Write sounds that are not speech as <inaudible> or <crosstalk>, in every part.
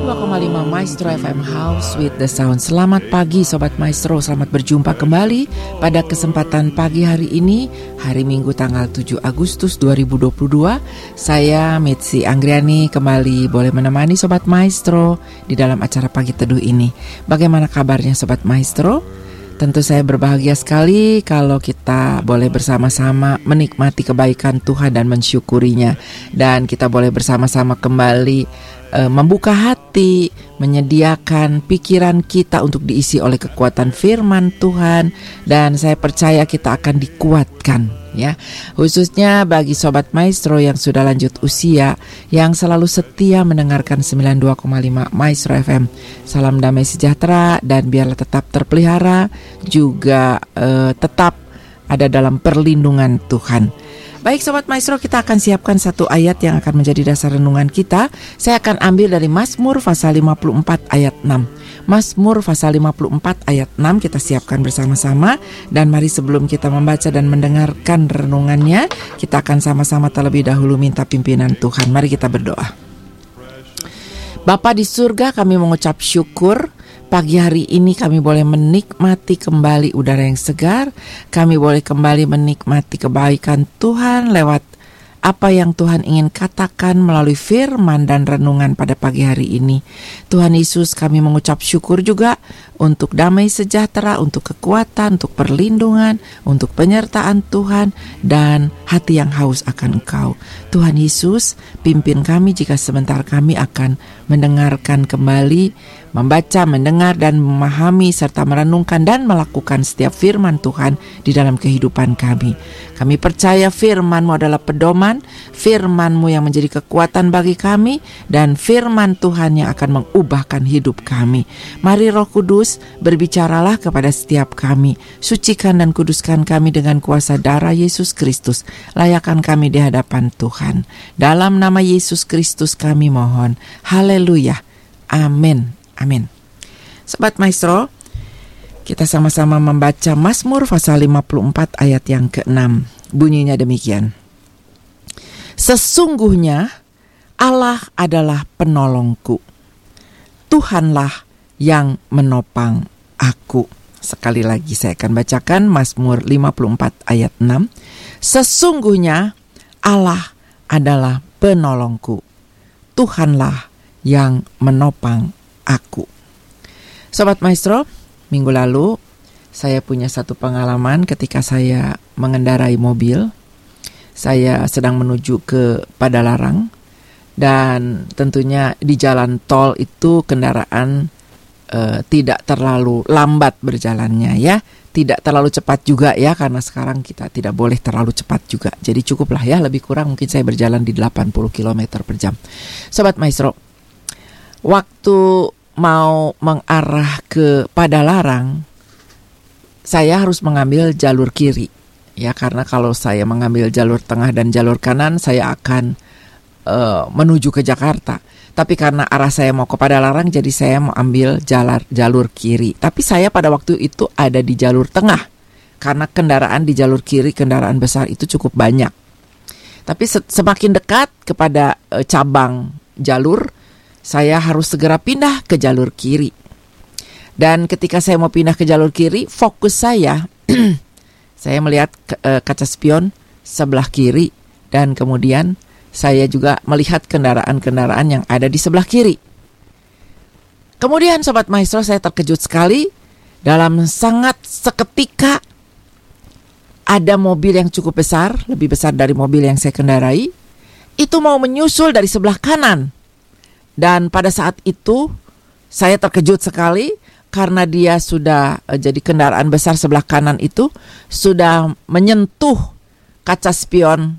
92,5 Maestro FM House with the Sound. Selamat pagi Sobat Maestro. Selamat berjumpa kembali pada kesempatan pagi hari ini Hari Minggu tanggal 7 Agustus 2022 Saya Mitzi Anggriani kembali boleh menemani Sobat Maestro Di dalam acara pagi teduh ini. Bagaimana kabarnya Sobat Maestro? Tentu saya berbahagia sekali kalau kita boleh bersama-sama menikmati kebaikan Tuhan dan mensyukurinya. Dan kita boleh bersama-sama kembali uh, membuka hati, menyediakan pikiran kita untuk diisi oleh kekuatan firman Tuhan. Dan saya percaya kita akan dikuatkan ya. Khususnya bagi sobat maestro yang sudah lanjut usia yang selalu setia mendengarkan 92,5 Maestro FM. Salam damai sejahtera dan biarlah tetap terpelihara juga uh, tetap ada dalam perlindungan Tuhan. Baik Sobat Maestro kita akan siapkan satu ayat yang akan menjadi dasar renungan kita. Saya akan ambil dari Mazmur pasal 54 ayat 6 Mazmur pasal 54 ayat 6 kita siapkan bersama-sama. Dan mari sebelum kita membaca dan mendengarkan renungannya Kita akan sama-sama terlebih dahulu minta pimpinan Tuhan. Mari kita berdoa. Bapa di surga kami mengucap syukur Pagi hari ini kami boleh menikmati kembali udara yang segar, kami boleh kembali menikmati kebaikan Tuhan lewat apa yang Tuhan ingin katakan melalui firman dan renungan pada pagi hari ini. Tuhan Yesus kami mengucap syukur juga untuk damai sejahtera, untuk kekuatan, untuk perlindungan, untuk penyertaan Tuhan dan hati yang haus akan Engkau. Tuhan Yesus, pimpin kami jika sebentar kami akan mendengarkan kembali membaca, mendengar, dan memahami serta merenungkan dan melakukan setiap firman Tuhan di dalam kehidupan kami. Kami percaya firman-Mu adalah pedoman, firman-Mu yang menjadi kekuatan bagi kami, dan firman Tuhan yang akan mengubahkan hidup kami. Mari Roh Kudus, berbicaralah kepada setiap kami. Sucikan dan kuduskan kami dengan kuasa darah Yesus Kristus. Layakan kami di hadapan Tuhan. Dalam nama Yesus Kristus kami mohon. Haleluya. Amin. Amin. Sobat Maestro, kita sama-sama membaca Mazmur pasal 54 ayat yang ke-6. Bunyinya demikian. Sesungguhnya Allah adalah penolongku. Tuhanlah yang menopang aku. Sekali lagi saya akan bacakan Mazmur 54 ayat 6. Sesungguhnya Allah adalah penolongku. Tuhanlah yang menopang aku. Sobat Maestro, minggu lalu saya punya satu pengalaman ketika saya mengendarai mobil. Saya sedang menuju ke Padalarang dan tentunya di jalan tol itu kendaraan uh, tidak terlalu lambat berjalannya ya. Tidak terlalu cepat juga ya karena sekarang kita tidak boleh terlalu cepat juga. Jadi cukuplah ya lebih kurang mungkin saya berjalan di 80 km per jam. Sobat Maestro, waktu mau mengarah ke Padalarang, saya harus mengambil jalur kiri. Ya, karena kalau saya mengambil jalur tengah dan jalur kanan, saya akan uh, menuju ke Jakarta. Tapi karena arah saya mau ke Padalarang, jadi saya mau ambil jalur jalur kiri. Tapi saya pada waktu itu ada di jalur tengah, karena kendaraan di jalur kiri, kendaraan besar itu cukup banyak. Tapi semakin dekat kepada uh, cabang jalur, saya harus segera pindah ke jalur kiri. Dan ketika saya mau pindah ke jalur kiri, fokus saya, <clears throat> saya melihat uh, kaca spion sebelah kiri dan kemudian saya juga melihat kendaraan-kendaraan yang ada di sebelah kiri. Kemudian sobat maestro saya terkejut sekali dalam sangat seketika ada mobil yang cukup besar, lebih besar dari mobil yang saya kendarai, itu mau menyusul dari sebelah kanan. Dan pada saat itu saya terkejut sekali karena dia sudah uh, jadi kendaraan besar sebelah kanan itu sudah menyentuh kaca spion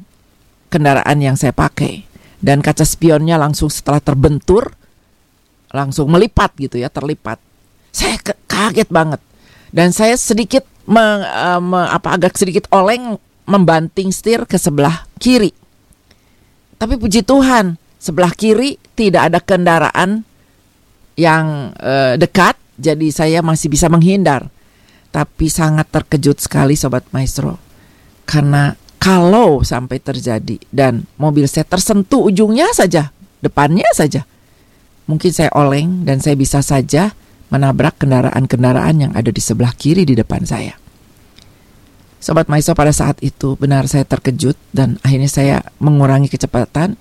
kendaraan yang saya pakai. Dan kaca spionnya langsung setelah terbentur langsung melipat gitu ya terlipat. Saya kaget banget. Dan saya sedikit me, uh, me, apa agak sedikit oleng membanting setir ke sebelah kiri. Tapi puji Tuhan sebelah kiri tidak ada kendaraan yang uh, dekat, jadi saya masih bisa menghindar. Tapi sangat terkejut sekali sobat maestro. Karena kalau sampai terjadi dan mobil saya tersentuh ujungnya saja, depannya saja, mungkin saya oleng dan saya bisa saja menabrak kendaraan-kendaraan yang ada di sebelah kiri di depan saya. Sobat Maestro pada saat itu benar saya terkejut dan akhirnya saya mengurangi kecepatan.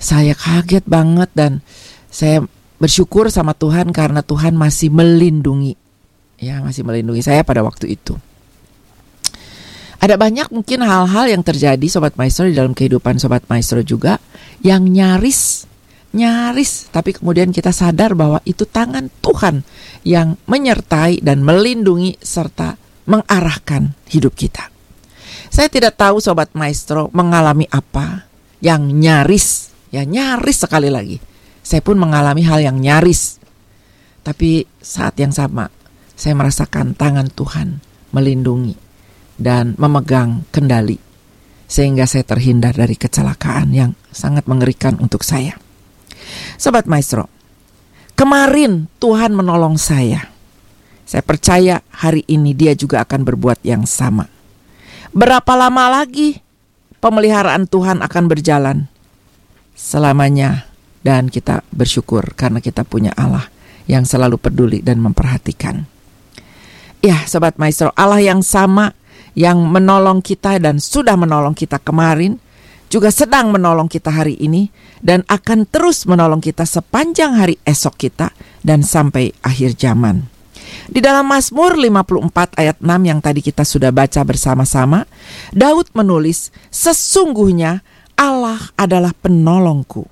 Saya kaget banget dan saya bersyukur sama Tuhan karena Tuhan masih melindungi. Ya, masih melindungi saya pada waktu itu. Ada banyak mungkin hal-hal yang terjadi Sobat Maestro di dalam kehidupan Sobat Maestro juga yang nyaris nyaris tapi kemudian kita sadar bahwa itu tangan Tuhan yang menyertai dan melindungi serta mengarahkan hidup kita. Saya tidak tahu sobat maestro mengalami apa yang nyaris, ya nyaris sekali lagi. Saya pun mengalami hal yang nyaris. Tapi saat yang sama saya merasakan tangan Tuhan melindungi dan memegang kendali sehingga saya terhindar dari kecelakaan yang sangat mengerikan untuk saya. Sobat Maestro, kemarin Tuhan menolong saya. Saya percaya hari ini dia juga akan berbuat yang sama. Berapa lama lagi pemeliharaan Tuhan akan berjalan? Selamanya dan kita bersyukur karena kita punya Allah yang selalu peduli dan memperhatikan. Ya, sobat maestro, Allah yang sama yang menolong kita dan sudah menolong kita kemarin juga sedang menolong kita hari ini dan akan terus menolong kita sepanjang hari esok kita dan sampai akhir zaman. Di dalam Mazmur 54 ayat 6 yang tadi kita sudah baca bersama-sama, Daud menulis, "Sesungguhnya Allah adalah penolongku.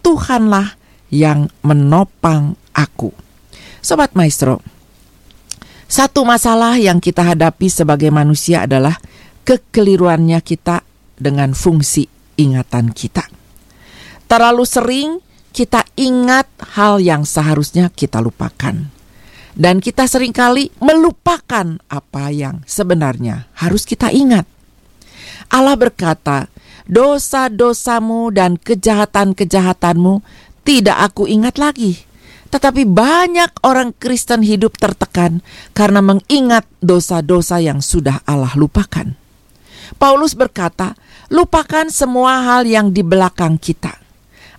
Tuhanlah yang menopang aku." Sobat Maestro, satu masalah yang kita hadapi sebagai manusia adalah kekeliruannya kita dengan fungsi ingatan kita. Terlalu sering kita ingat hal yang seharusnya kita lupakan. Dan kita sering kali melupakan apa yang sebenarnya harus kita ingat. Allah berkata, dosa-dosamu dan kejahatan-kejahatanmu tidak aku ingat lagi. Tetapi banyak orang Kristen hidup tertekan karena mengingat dosa-dosa yang sudah Allah lupakan. Paulus berkata, lupakan semua hal yang di belakang kita.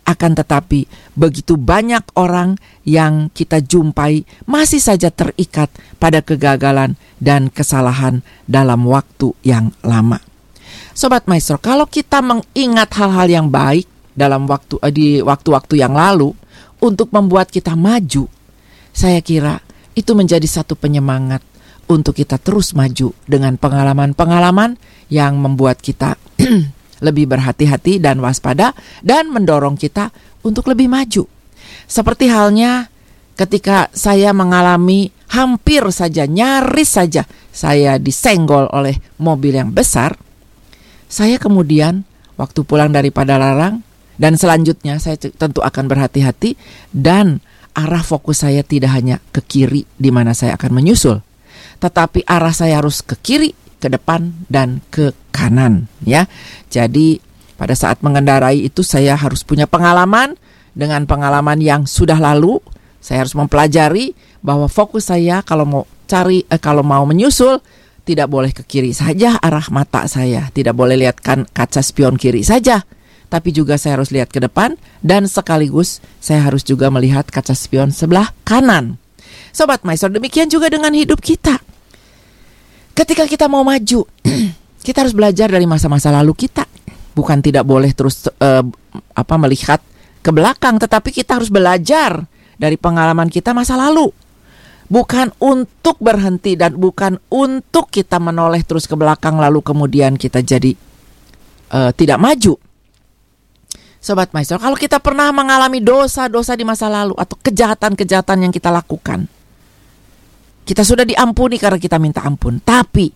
Akan tetapi, begitu banyak orang yang kita jumpai masih saja terikat pada kegagalan dan kesalahan dalam waktu yang lama. Sobat Maestro, kalau kita mengingat hal-hal yang baik dalam waktu eh, di waktu-waktu yang lalu untuk membuat kita maju, saya kira itu menjadi satu penyemangat untuk kita terus maju dengan pengalaman-pengalaman yang membuat kita <clears throat> lebih berhati-hati dan waspada dan mendorong kita untuk lebih maju. Seperti halnya ketika saya mengalami hampir saja nyaris saja saya disenggol oleh mobil yang besar, saya kemudian waktu pulang daripada larang dan selanjutnya saya tentu akan berhati-hati dan arah fokus saya tidak hanya ke kiri di mana saya akan menyusul, tetapi arah saya harus ke kiri ke depan dan ke kanan ya. Jadi pada saat mengendarai itu saya harus punya pengalaman dengan pengalaman yang sudah lalu. Saya harus mempelajari bahwa fokus saya kalau mau cari eh, kalau mau menyusul tidak boleh ke kiri saja arah mata saya, tidak boleh lihat kan kaca spion kiri saja. Tapi juga saya harus lihat ke depan dan sekaligus saya harus juga melihat kaca spion sebelah kanan. Sobat Maestro, demikian juga dengan hidup kita. Ketika kita mau maju, <clears throat> kita harus belajar dari masa-masa lalu kita. Bukan tidak boleh terus uh, apa melihat ke belakang, tetapi kita harus belajar dari pengalaman kita masa lalu. Bukan untuk berhenti dan bukan untuk kita menoleh terus ke belakang lalu kemudian kita jadi uh, tidak maju. Sobat Maestro, kalau kita pernah mengalami dosa-dosa di masa lalu atau kejahatan-kejahatan yang kita lakukan, kita sudah diampuni karena kita minta ampun. Tapi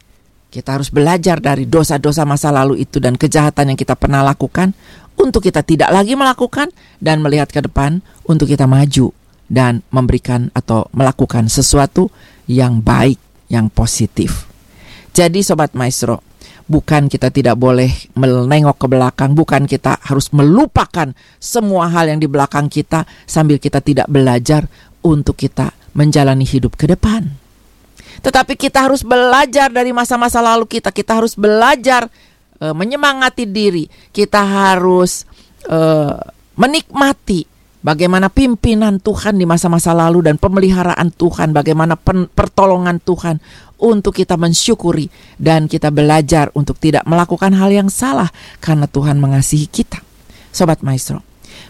kita harus belajar dari dosa-dosa masa lalu itu dan kejahatan yang kita pernah lakukan untuk kita tidak lagi melakukan dan melihat ke depan untuk kita maju dan memberikan atau melakukan sesuatu yang baik, yang positif. Jadi sobat maestro, bukan kita tidak boleh menengok ke belakang, bukan kita harus melupakan semua hal yang di belakang kita sambil kita tidak belajar untuk kita menjalani hidup ke depan. Tetapi kita harus belajar dari masa-masa lalu kita. Kita harus belajar uh, menyemangati diri. Kita harus uh, menikmati bagaimana pimpinan Tuhan di masa-masa lalu dan pemeliharaan Tuhan, bagaimana pertolongan Tuhan untuk kita mensyukuri dan kita belajar untuk tidak melakukan hal yang salah karena Tuhan mengasihi kita. Sobat Maestro,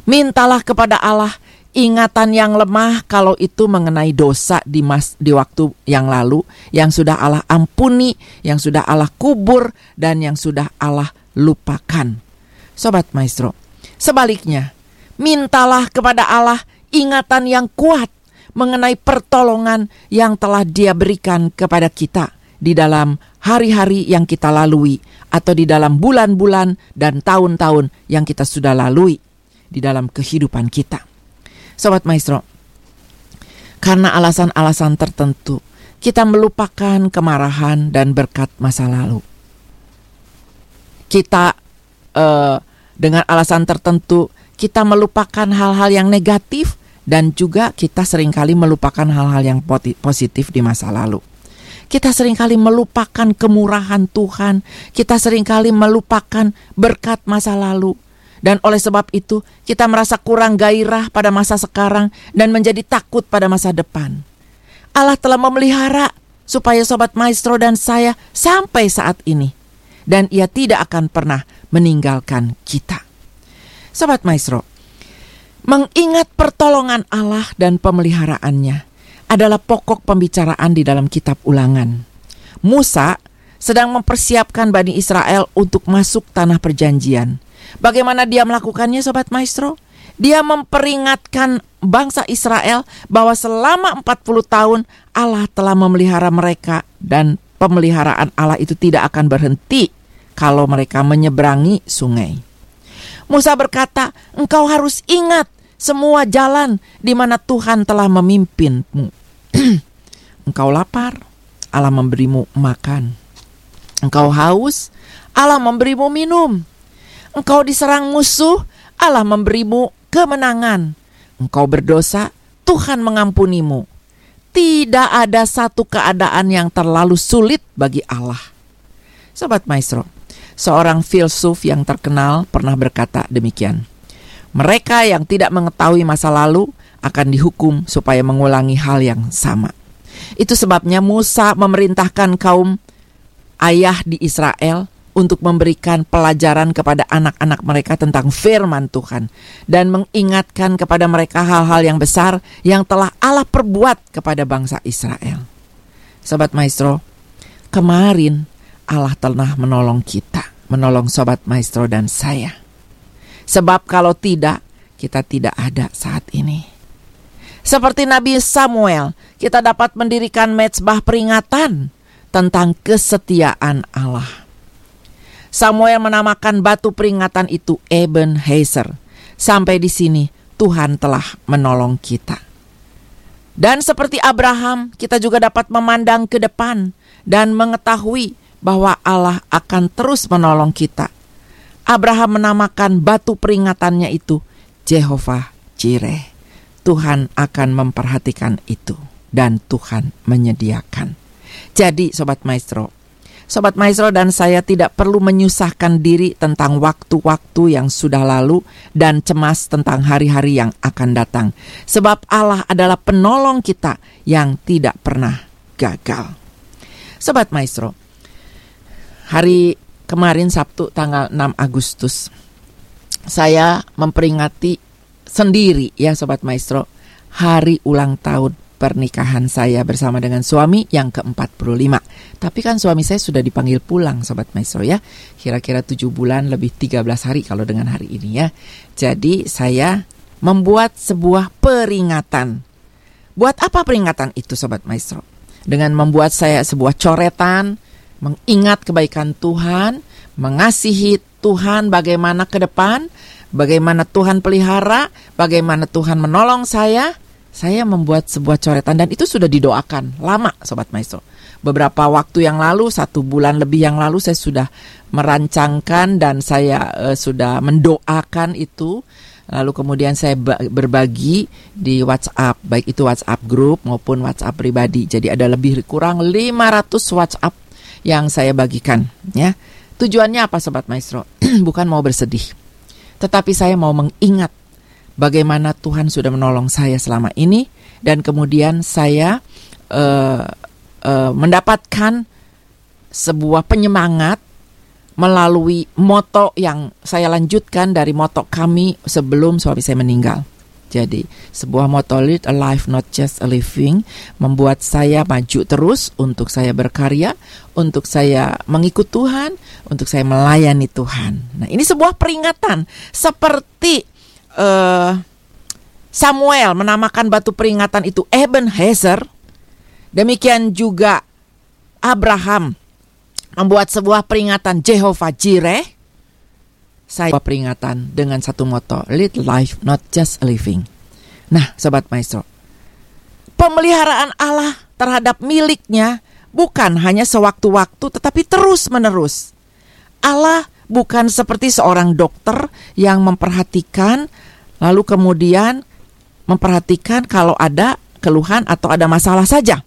mintalah kepada Allah ingatan yang lemah kalau itu mengenai dosa di mas di waktu yang lalu yang sudah Allah ampuni, yang sudah Allah kubur dan yang sudah Allah lupakan. Sobat Maestro, sebaliknya mintalah kepada Allah ingatan yang kuat mengenai pertolongan yang telah Dia berikan kepada kita di dalam hari-hari yang kita lalui atau di dalam bulan-bulan dan tahun-tahun yang kita sudah lalui di dalam kehidupan kita. Sobat Maestro, karena alasan-alasan tertentu kita melupakan kemarahan dan berkat masa lalu. Kita uh, dengan alasan tertentu kita melupakan hal-hal yang negatif dan juga kita sering kali melupakan hal-hal yang positif di masa lalu. Kita sering kali melupakan kemurahan Tuhan, kita sering kali melupakan berkat masa lalu. Dan oleh sebab itu, kita merasa kurang gairah pada masa sekarang dan menjadi takut pada masa depan. Allah telah memelihara supaya sobat maestro dan saya sampai saat ini. Dan ia tidak akan pernah meninggalkan kita. Sobat maestro, mengingat pertolongan Allah dan pemeliharaannya adalah pokok pembicaraan di dalam kitab ulangan. Musa sedang mempersiapkan Bani Israel untuk masuk tanah perjanjian. Bagaimana dia melakukannya Sobat Maestro? Dia memperingatkan bangsa Israel bahwa selama 40 tahun Allah telah memelihara mereka dan pemeliharaan Allah itu tidak akan berhenti kalau mereka menyeberangi sungai. Musa berkata, "Engkau harus ingat semua jalan di mana Tuhan telah memimpinmu. <clears throat> Engkau lapar, Allah memberimu makan. Engkau haus, Allah memberimu minum. Engkau diserang musuh, Allah memberimu kemenangan. Engkau berdosa, Tuhan mengampunimu. Tidak ada satu keadaan yang terlalu sulit bagi Allah. Sobat Maestro, seorang filsuf yang terkenal pernah berkata demikian. Mereka yang tidak mengetahui masa lalu akan dihukum supaya mengulangi hal yang sama. Itu sebabnya Musa memerintahkan kaum ayah di Israel untuk memberikan pelajaran kepada anak-anak mereka tentang firman Tuhan dan mengingatkan kepada mereka hal-hal yang besar yang telah Allah perbuat kepada bangsa Israel. Sobat Maestro, kemarin Allah telah menolong kita, menolong Sobat Maestro dan saya. Sebab kalau tidak, kita tidak ada saat ini. Seperti Nabi Samuel, kita dapat mendirikan mezbah peringatan tentang kesetiaan Allah. Samuel menamakan batu peringatan itu Eben Heiser. Sampai di sini Tuhan telah menolong kita. Dan seperti Abraham, kita juga dapat memandang ke depan dan mengetahui bahwa Allah akan terus menolong kita Abraham menamakan batu peringatannya itu Jehovah Jireh. Tuhan akan memperhatikan itu dan Tuhan menyediakan. Jadi sobat maestro, sobat maestro dan saya tidak perlu menyusahkan diri tentang waktu-waktu yang sudah lalu dan cemas tentang hari-hari yang akan datang. Sebab Allah adalah penolong kita yang tidak pernah gagal. Sobat maestro, hari kemarin Sabtu tanggal 6 Agustus saya memperingati sendiri ya Sobat Maestro hari ulang tahun pernikahan saya bersama dengan suami yang ke-45. Tapi kan suami saya sudah dipanggil pulang Sobat Maestro ya. Kira-kira 7 bulan lebih 13 hari kalau dengan hari ini ya. Jadi saya membuat sebuah peringatan. Buat apa peringatan itu Sobat Maestro? Dengan membuat saya sebuah coretan mengingat kebaikan Tuhan, mengasihi Tuhan bagaimana ke depan, bagaimana Tuhan pelihara, bagaimana Tuhan menolong saya, saya membuat sebuah coretan dan itu sudah didoakan lama Sobat Maestro. Beberapa waktu yang lalu, satu bulan lebih yang lalu saya sudah merancangkan dan saya uh, sudah mendoakan itu. Lalu kemudian saya berbagi di WhatsApp, baik itu WhatsApp grup maupun WhatsApp pribadi. Jadi ada lebih kurang 500 WhatsApp yang saya bagikan ya. Tujuannya apa sobat maestro? <clears throat> Bukan mau bersedih. Tetapi saya mau mengingat bagaimana Tuhan sudah menolong saya selama ini dan kemudian saya uh, uh, mendapatkan sebuah penyemangat melalui moto yang saya lanjutkan dari moto kami sebelum suami saya meninggal. Jadi, sebuah moto lead a life not just a living membuat saya maju terus untuk saya berkarya, untuk saya mengikut Tuhan, untuk saya melayani Tuhan. Nah, ini sebuah peringatan seperti uh, Samuel menamakan batu peringatan itu Ebenezer. Demikian juga Abraham membuat sebuah peringatan Jehovah Jireh saya peringatan dengan satu moto, lead life not just living. Nah, sobat maestro, pemeliharaan Allah terhadap miliknya bukan hanya sewaktu-waktu tetapi terus-menerus. Allah bukan seperti seorang dokter yang memperhatikan lalu kemudian memperhatikan kalau ada keluhan atau ada masalah saja.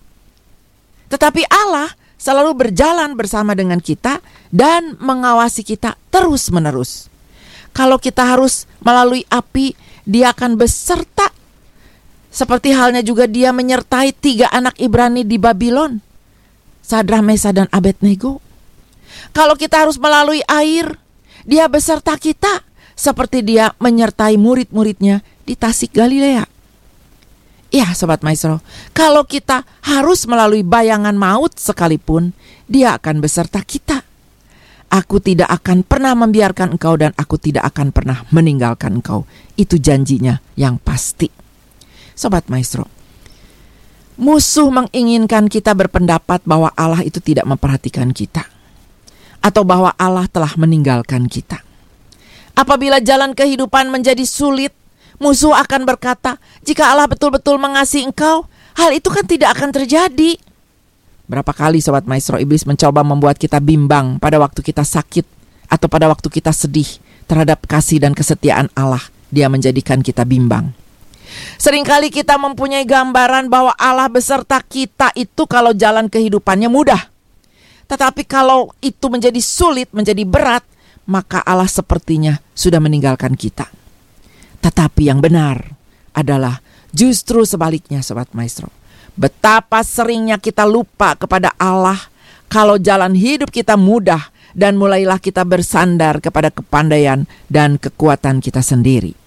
Tetapi Allah selalu berjalan bersama dengan kita dan mengawasi kita terus-menerus. Kalau kita harus melalui api, Dia akan beserta. Seperti halnya juga Dia menyertai tiga anak Ibrani di Babylon, Sadrah, Mesa, dan Abednego. Kalau kita harus melalui air, Dia beserta kita, seperti Dia menyertai murid-muridnya di Tasik Galilea. Ya, sobat maestro, kalau kita harus melalui bayangan maut sekalipun, Dia akan beserta kita. Aku tidak akan pernah membiarkan engkau dan aku tidak akan pernah meninggalkan engkau. Itu janjinya yang pasti. Sobat maestro, musuh menginginkan kita berpendapat bahwa Allah itu tidak memperhatikan kita. Atau bahwa Allah telah meninggalkan kita. Apabila jalan kehidupan menjadi sulit, Musuh akan berkata, "Jika Allah betul-betul mengasihi engkau, hal itu kan tidak akan terjadi." Berapa kali sobat maestro iblis mencoba membuat kita bimbang pada waktu kita sakit atau pada waktu kita sedih terhadap kasih dan kesetiaan Allah. Dia menjadikan kita bimbang. Seringkali kita mempunyai gambaran bahwa Allah beserta kita itu kalau jalan kehidupannya mudah. Tetapi kalau itu menjadi sulit, menjadi berat, maka Allah sepertinya sudah meninggalkan kita. Tetapi yang benar adalah justru sebaliknya Sobat Maestro. Betapa seringnya kita lupa kepada Allah kalau jalan hidup kita mudah dan mulailah kita bersandar kepada kepandaian dan kekuatan kita sendiri.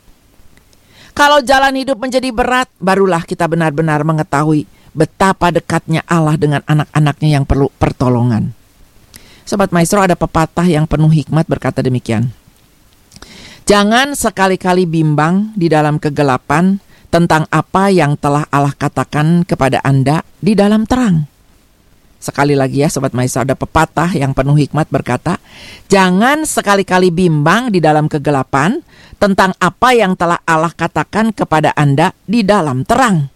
Kalau jalan hidup menjadi berat, barulah kita benar-benar mengetahui betapa dekatnya Allah dengan anak-anaknya yang perlu pertolongan. Sobat Maestro ada pepatah yang penuh hikmat berkata demikian. Jangan sekali-kali bimbang di dalam kegelapan tentang apa yang telah Allah katakan kepada Anda di dalam terang. Sekali lagi ya Sobat Maisa ada pepatah yang penuh hikmat berkata, Jangan sekali-kali bimbang di dalam kegelapan tentang apa yang telah Allah katakan kepada Anda di dalam terang.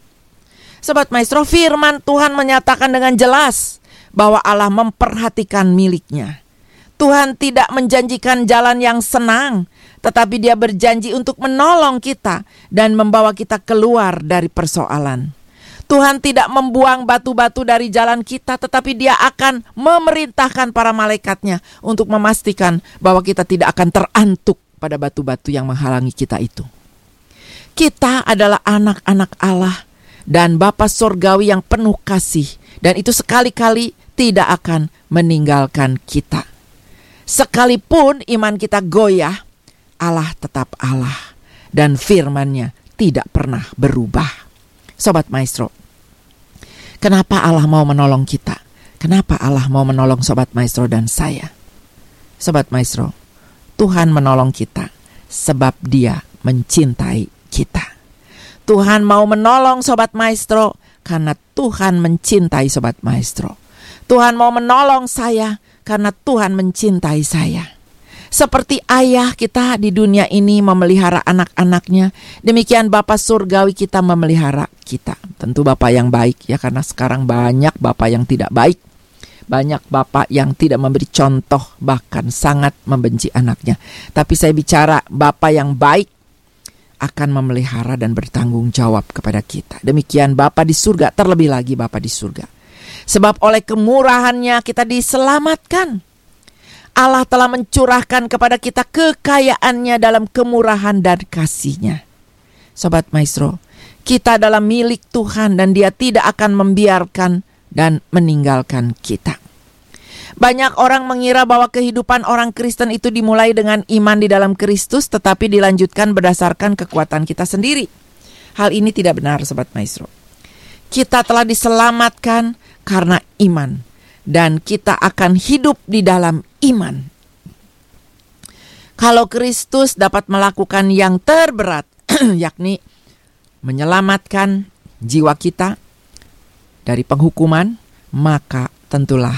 Sobat Maestro, firman Tuhan menyatakan dengan jelas bahwa Allah memperhatikan miliknya. Tuhan tidak menjanjikan jalan yang senang, tetapi Dia berjanji untuk menolong kita dan membawa kita keluar dari persoalan. Tuhan tidak membuang batu-batu dari jalan kita, tetapi Dia akan memerintahkan para malaikatnya untuk memastikan bahwa kita tidak akan terantuk pada batu-batu yang menghalangi kita itu. Kita adalah anak-anak Allah dan Bapa Sorgawi yang penuh kasih, dan itu sekali-kali tidak akan meninggalkan kita. Sekalipun iman kita goyah, Allah tetap Allah dan firman-Nya tidak pernah berubah. Sobat Maestro, kenapa Allah mau menolong kita? Kenapa Allah mau menolong Sobat Maestro dan saya? Sobat Maestro, Tuhan menolong kita sebab dia mencintai kita. Tuhan mau menolong Sobat Maestro karena Tuhan mencintai Sobat Maestro. Tuhan mau menolong saya karena Tuhan mencintai saya. Seperti ayah kita di dunia ini memelihara anak-anaknya, demikian Bapak surgawi kita memelihara kita. Tentu Bapak yang baik ya karena sekarang banyak Bapak yang tidak baik. Banyak bapak yang tidak memberi contoh bahkan sangat membenci anaknya. Tapi saya bicara bapak yang baik akan memelihara dan bertanggung jawab kepada kita. Demikian Bapak di surga, terlebih lagi Bapak di surga. Sebab oleh kemurahannya kita diselamatkan Allah telah mencurahkan kepada kita kekayaannya dalam kemurahan dan kasihnya. Sobat Maestro, kita adalah milik Tuhan dan dia tidak akan membiarkan dan meninggalkan kita. Banyak orang mengira bahwa kehidupan orang Kristen itu dimulai dengan iman di dalam Kristus tetapi dilanjutkan berdasarkan kekuatan kita sendiri. Hal ini tidak benar Sobat Maestro. Kita telah diselamatkan karena iman dan kita akan hidup di dalam iman. Kalau Kristus dapat melakukan yang terberat <clears throat> yakni menyelamatkan jiwa kita dari penghukuman, maka tentulah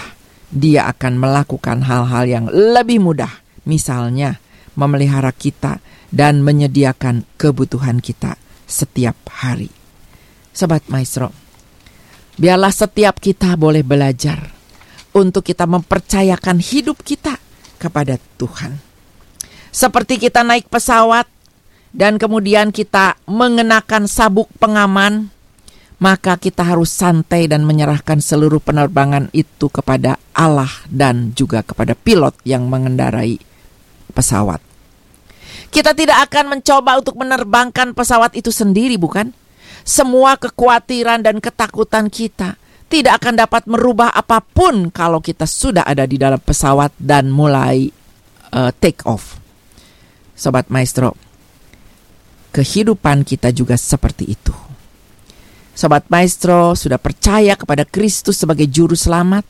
dia akan melakukan hal-hal yang lebih mudah, misalnya memelihara kita dan menyediakan kebutuhan kita setiap hari. Sobat Maestro, biarlah setiap kita boleh belajar untuk kita mempercayakan hidup kita kepada Tuhan. Seperti kita naik pesawat dan kemudian kita mengenakan sabuk pengaman maka kita harus santai dan menyerahkan seluruh penerbangan itu kepada Allah dan juga kepada pilot yang mengendarai pesawat. Kita tidak akan mencoba untuk menerbangkan pesawat itu sendiri, bukan? Semua kekhawatiran dan ketakutan kita tidak akan dapat merubah apa pun kalau kita sudah ada di dalam pesawat dan mulai uh, take off. Sobat Maestro, kehidupan kita juga seperti itu Sobat Maestro sudah percaya kepada Kristus sebagai juru selamat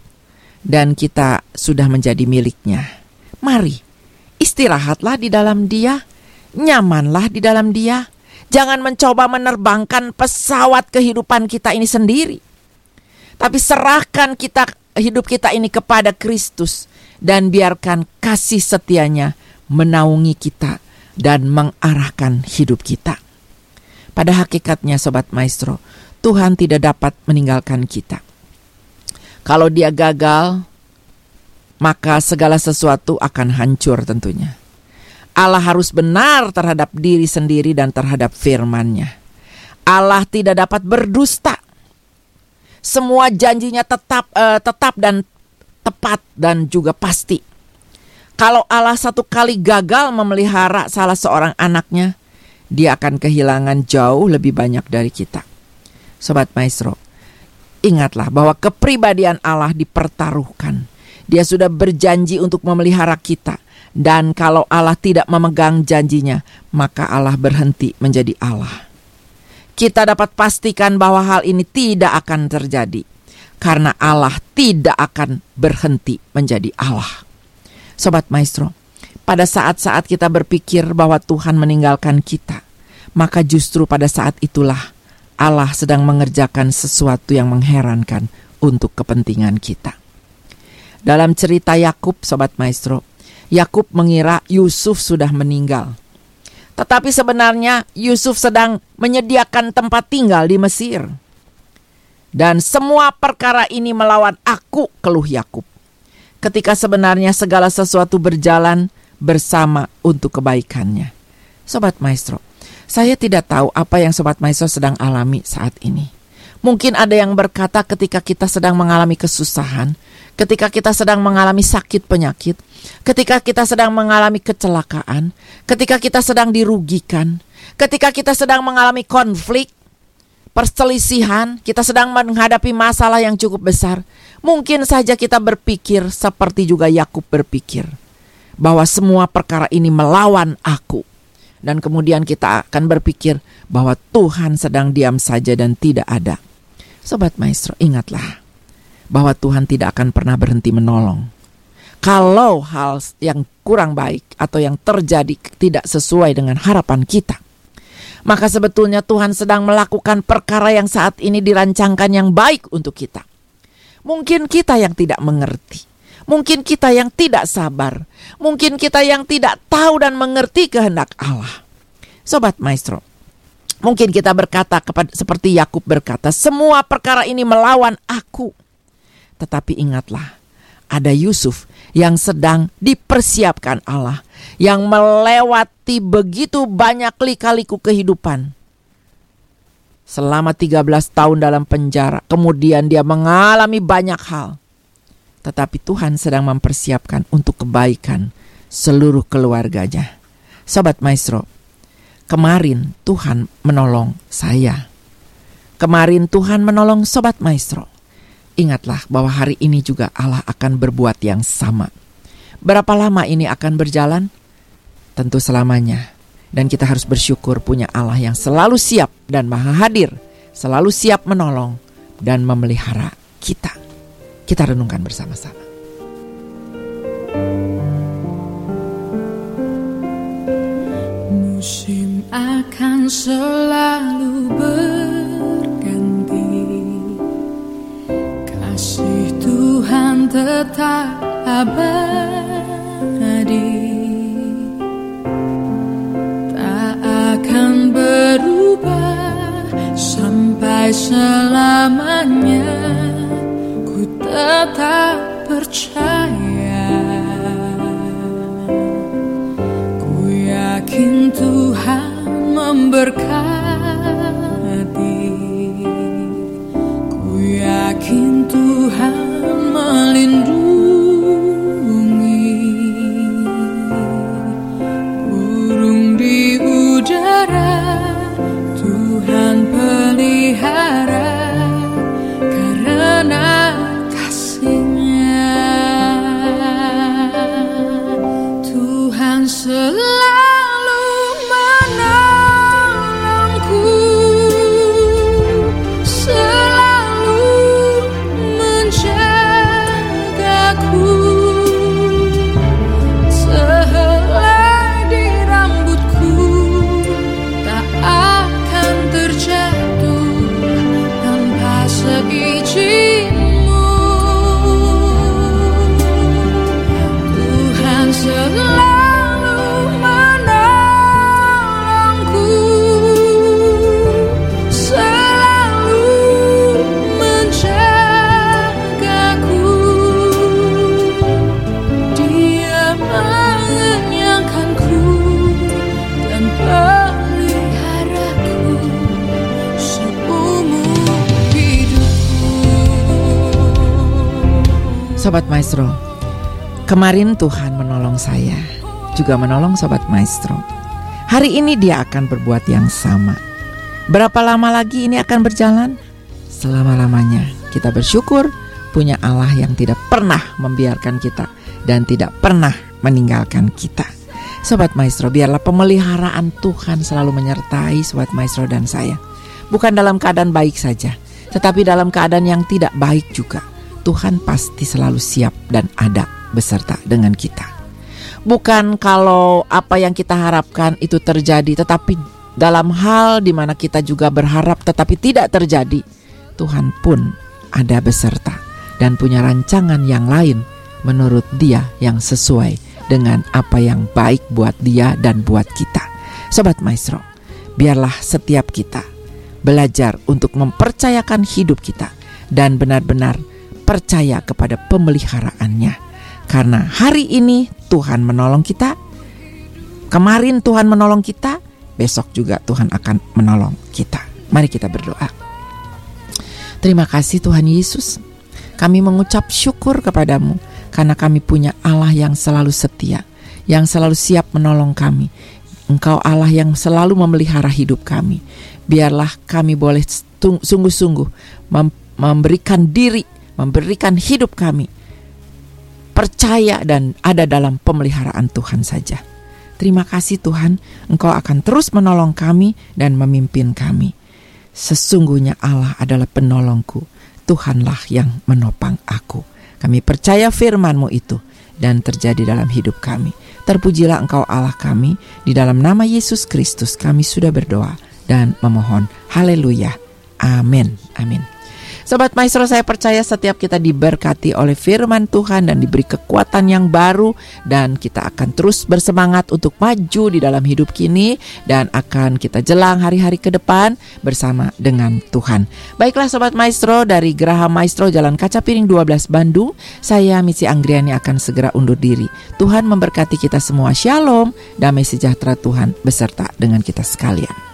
dan kita sudah menjadi miliknya. Mari, istirahatlah di dalam dia, nyamanlah di dalam dia. Jangan mencoba menerbangkan pesawat kehidupan kita ini sendiri. Tapi serahkan kita hidup kita ini kepada Kristus dan biarkan kasih setianya menaungi kita dan mengarahkan hidup kita. Pada hakikatnya sobat maestro, Tuhan tidak dapat meninggalkan kita. Kalau dia gagal, maka segala sesuatu akan hancur tentunya. Allah harus benar terhadap diri sendiri dan terhadap firman-Nya. Allah tidak dapat berdusta. Semua janjinya tetap uh, tetap dan tepat dan juga pasti. Kalau Allah satu kali gagal memelihara salah seorang anaknya, dia akan kehilangan jauh lebih banyak dari kita. Sobat Maestro, ingatlah bahwa kepribadian Allah dipertaruhkan. Dia sudah berjanji untuk memelihara kita. Dan kalau Allah tidak memegang janjinya, maka Allah berhenti menjadi Allah. Kita dapat pastikan bahwa hal ini tidak akan terjadi. Karena Allah tidak akan berhenti menjadi Allah. Sobat Maestro, pada saat-saat kita berpikir bahwa Tuhan meninggalkan kita, maka justru pada saat itulah Allah sedang mengerjakan sesuatu yang mengherankan untuk kepentingan kita. Dalam cerita Yakub, sobat maestro, Yakub mengira Yusuf sudah meninggal. Tetapi sebenarnya Yusuf sedang menyediakan tempat tinggal di Mesir. Dan semua perkara ini melawan aku, keluh Yakub. Ketika sebenarnya segala sesuatu berjalan bersama untuk kebaikannya. Sobat Maestro, saya tidak tahu apa yang Sobat Maestro sedang alami saat ini. Mungkin ada yang berkata ketika kita sedang mengalami kesusahan, ketika kita sedang mengalami sakit penyakit, ketika kita sedang mengalami kecelakaan, ketika kita sedang dirugikan, ketika kita sedang mengalami konflik, perselisihan, kita sedang menghadapi masalah yang cukup besar. Mungkin saja kita berpikir seperti juga Yakub berpikir bahwa semua perkara ini melawan aku dan kemudian kita akan berpikir bahwa Tuhan sedang diam saja dan tidak ada. Sobat Maestro, ingatlah bahwa Tuhan tidak akan pernah berhenti menolong. Kalau hal yang kurang baik atau yang terjadi tidak sesuai dengan harapan kita, maka sebetulnya Tuhan sedang melakukan perkara yang saat ini dirancangkan yang baik untuk kita. Mungkin kita yang tidak mengerti, Mungkin kita yang tidak sabar, mungkin kita yang tidak tahu dan mengerti kehendak Allah. Sobat Maestro, mungkin kita berkata kepada seperti Yakub berkata, semua perkara ini melawan aku. Tetapi ingatlah, ada Yusuf yang sedang dipersiapkan Allah, yang melewati begitu banyak lika-liku kehidupan. Selama 13 tahun dalam penjara, kemudian dia mengalami banyak hal tetapi Tuhan sedang mempersiapkan untuk kebaikan seluruh keluarganya. Sobat Maestro, kemarin Tuhan menolong saya. Kemarin Tuhan menolong Sobat Maestro. Ingatlah bahwa hari ini juga Allah akan berbuat yang sama. Berapa lama ini akan berjalan? Tentu selamanya. Dan kita harus bersyukur punya Allah yang selalu siap dan maha hadir, selalu siap menolong dan memelihara kita. Kita renungkan bersama-sama. Musim akan selalu berganti Tetap abadi Tak akan berubah sampai selamanya. Ku tetap percaya. Ku yakin Tuhan memberkati Maestro, kemarin Tuhan menolong saya, juga menolong Sobat Maestro. Hari ini dia akan berbuat yang sama. Berapa lama lagi ini akan berjalan? Selama-lamanya kita bersyukur punya Allah yang tidak pernah membiarkan kita dan tidak pernah meninggalkan kita. Sobat Maestro, biarlah pemeliharaan Tuhan selalu menyertai Sobat Maestro dan saya. Bukan dalam keadaan baik saja, tetapi dalam keadaan yang tidak baik juga. Tuhan pasti selalu siap dan ada beserta dengan kita. Bukan kalau apa yang kita harapkan itu terjadi, tetapi dalam hal di mana kita juga berharap tetapi tidak terjadi, Tuhan pun ada beserta dan punya rancangan yang lain menurut Dia yang sesuai dengan apa yang baik buat Dia dan buat kita. Sobat Maestro, biarlah setiap kita belajar untuk mempercayakan hidup kita dan benar-benar percaya kepada pemeliharaannya. Karena hari ini Tuhan menolong kita, kemarin Tuhan menolong kita, besok juga Tuhan akan menolong kita. Mari kita berdoa. Terima kasih Tuhan Yesus. Kami mengucap syukur kepadamu karena kami punya Allah yang selalu setia, yang selalu siap menolong kami. Engkau Allah yang selalu memelihara hidup kami. Biarlah kami boleh sungguh-sungguh memberikan diri, memberikan hidup kami percaya dan ada dalam pemeliharaan Tuhan saja. Terima kasih Tuhan, Engkau akan terus menolong kami dan memimpin kami. Sesungguhnya Allah adalah penolongku, Tuhanlah yang menopang aku. Kami percaya firman-Mu itu dan terjadi dalam hidup kami. Terpujilah Engkau Allah kami, di dalam nama Yesus Kristus kami sudah berdoa dan memohon. Haleluya. Amin. Amin. Sobat Maestro saya percaya setiap kita diberkati oleh firman Tuhan dan diberi kekuatan yang baru dan kita akan terus bersemangat untuk maju di dalam hidup kini dan akan kita jelang hari-hari ke depan bersama dengan Tuhan. Baiklah Sobat Maestro dari Geraha Maestro Jalan Kaca Piring 12 Bandung, saya Misi Anggriani akan segera undur diri. Tuhan memberkati kita semua. Shalom, damai sejahtera Tuhan beserta dengan kita sekalian.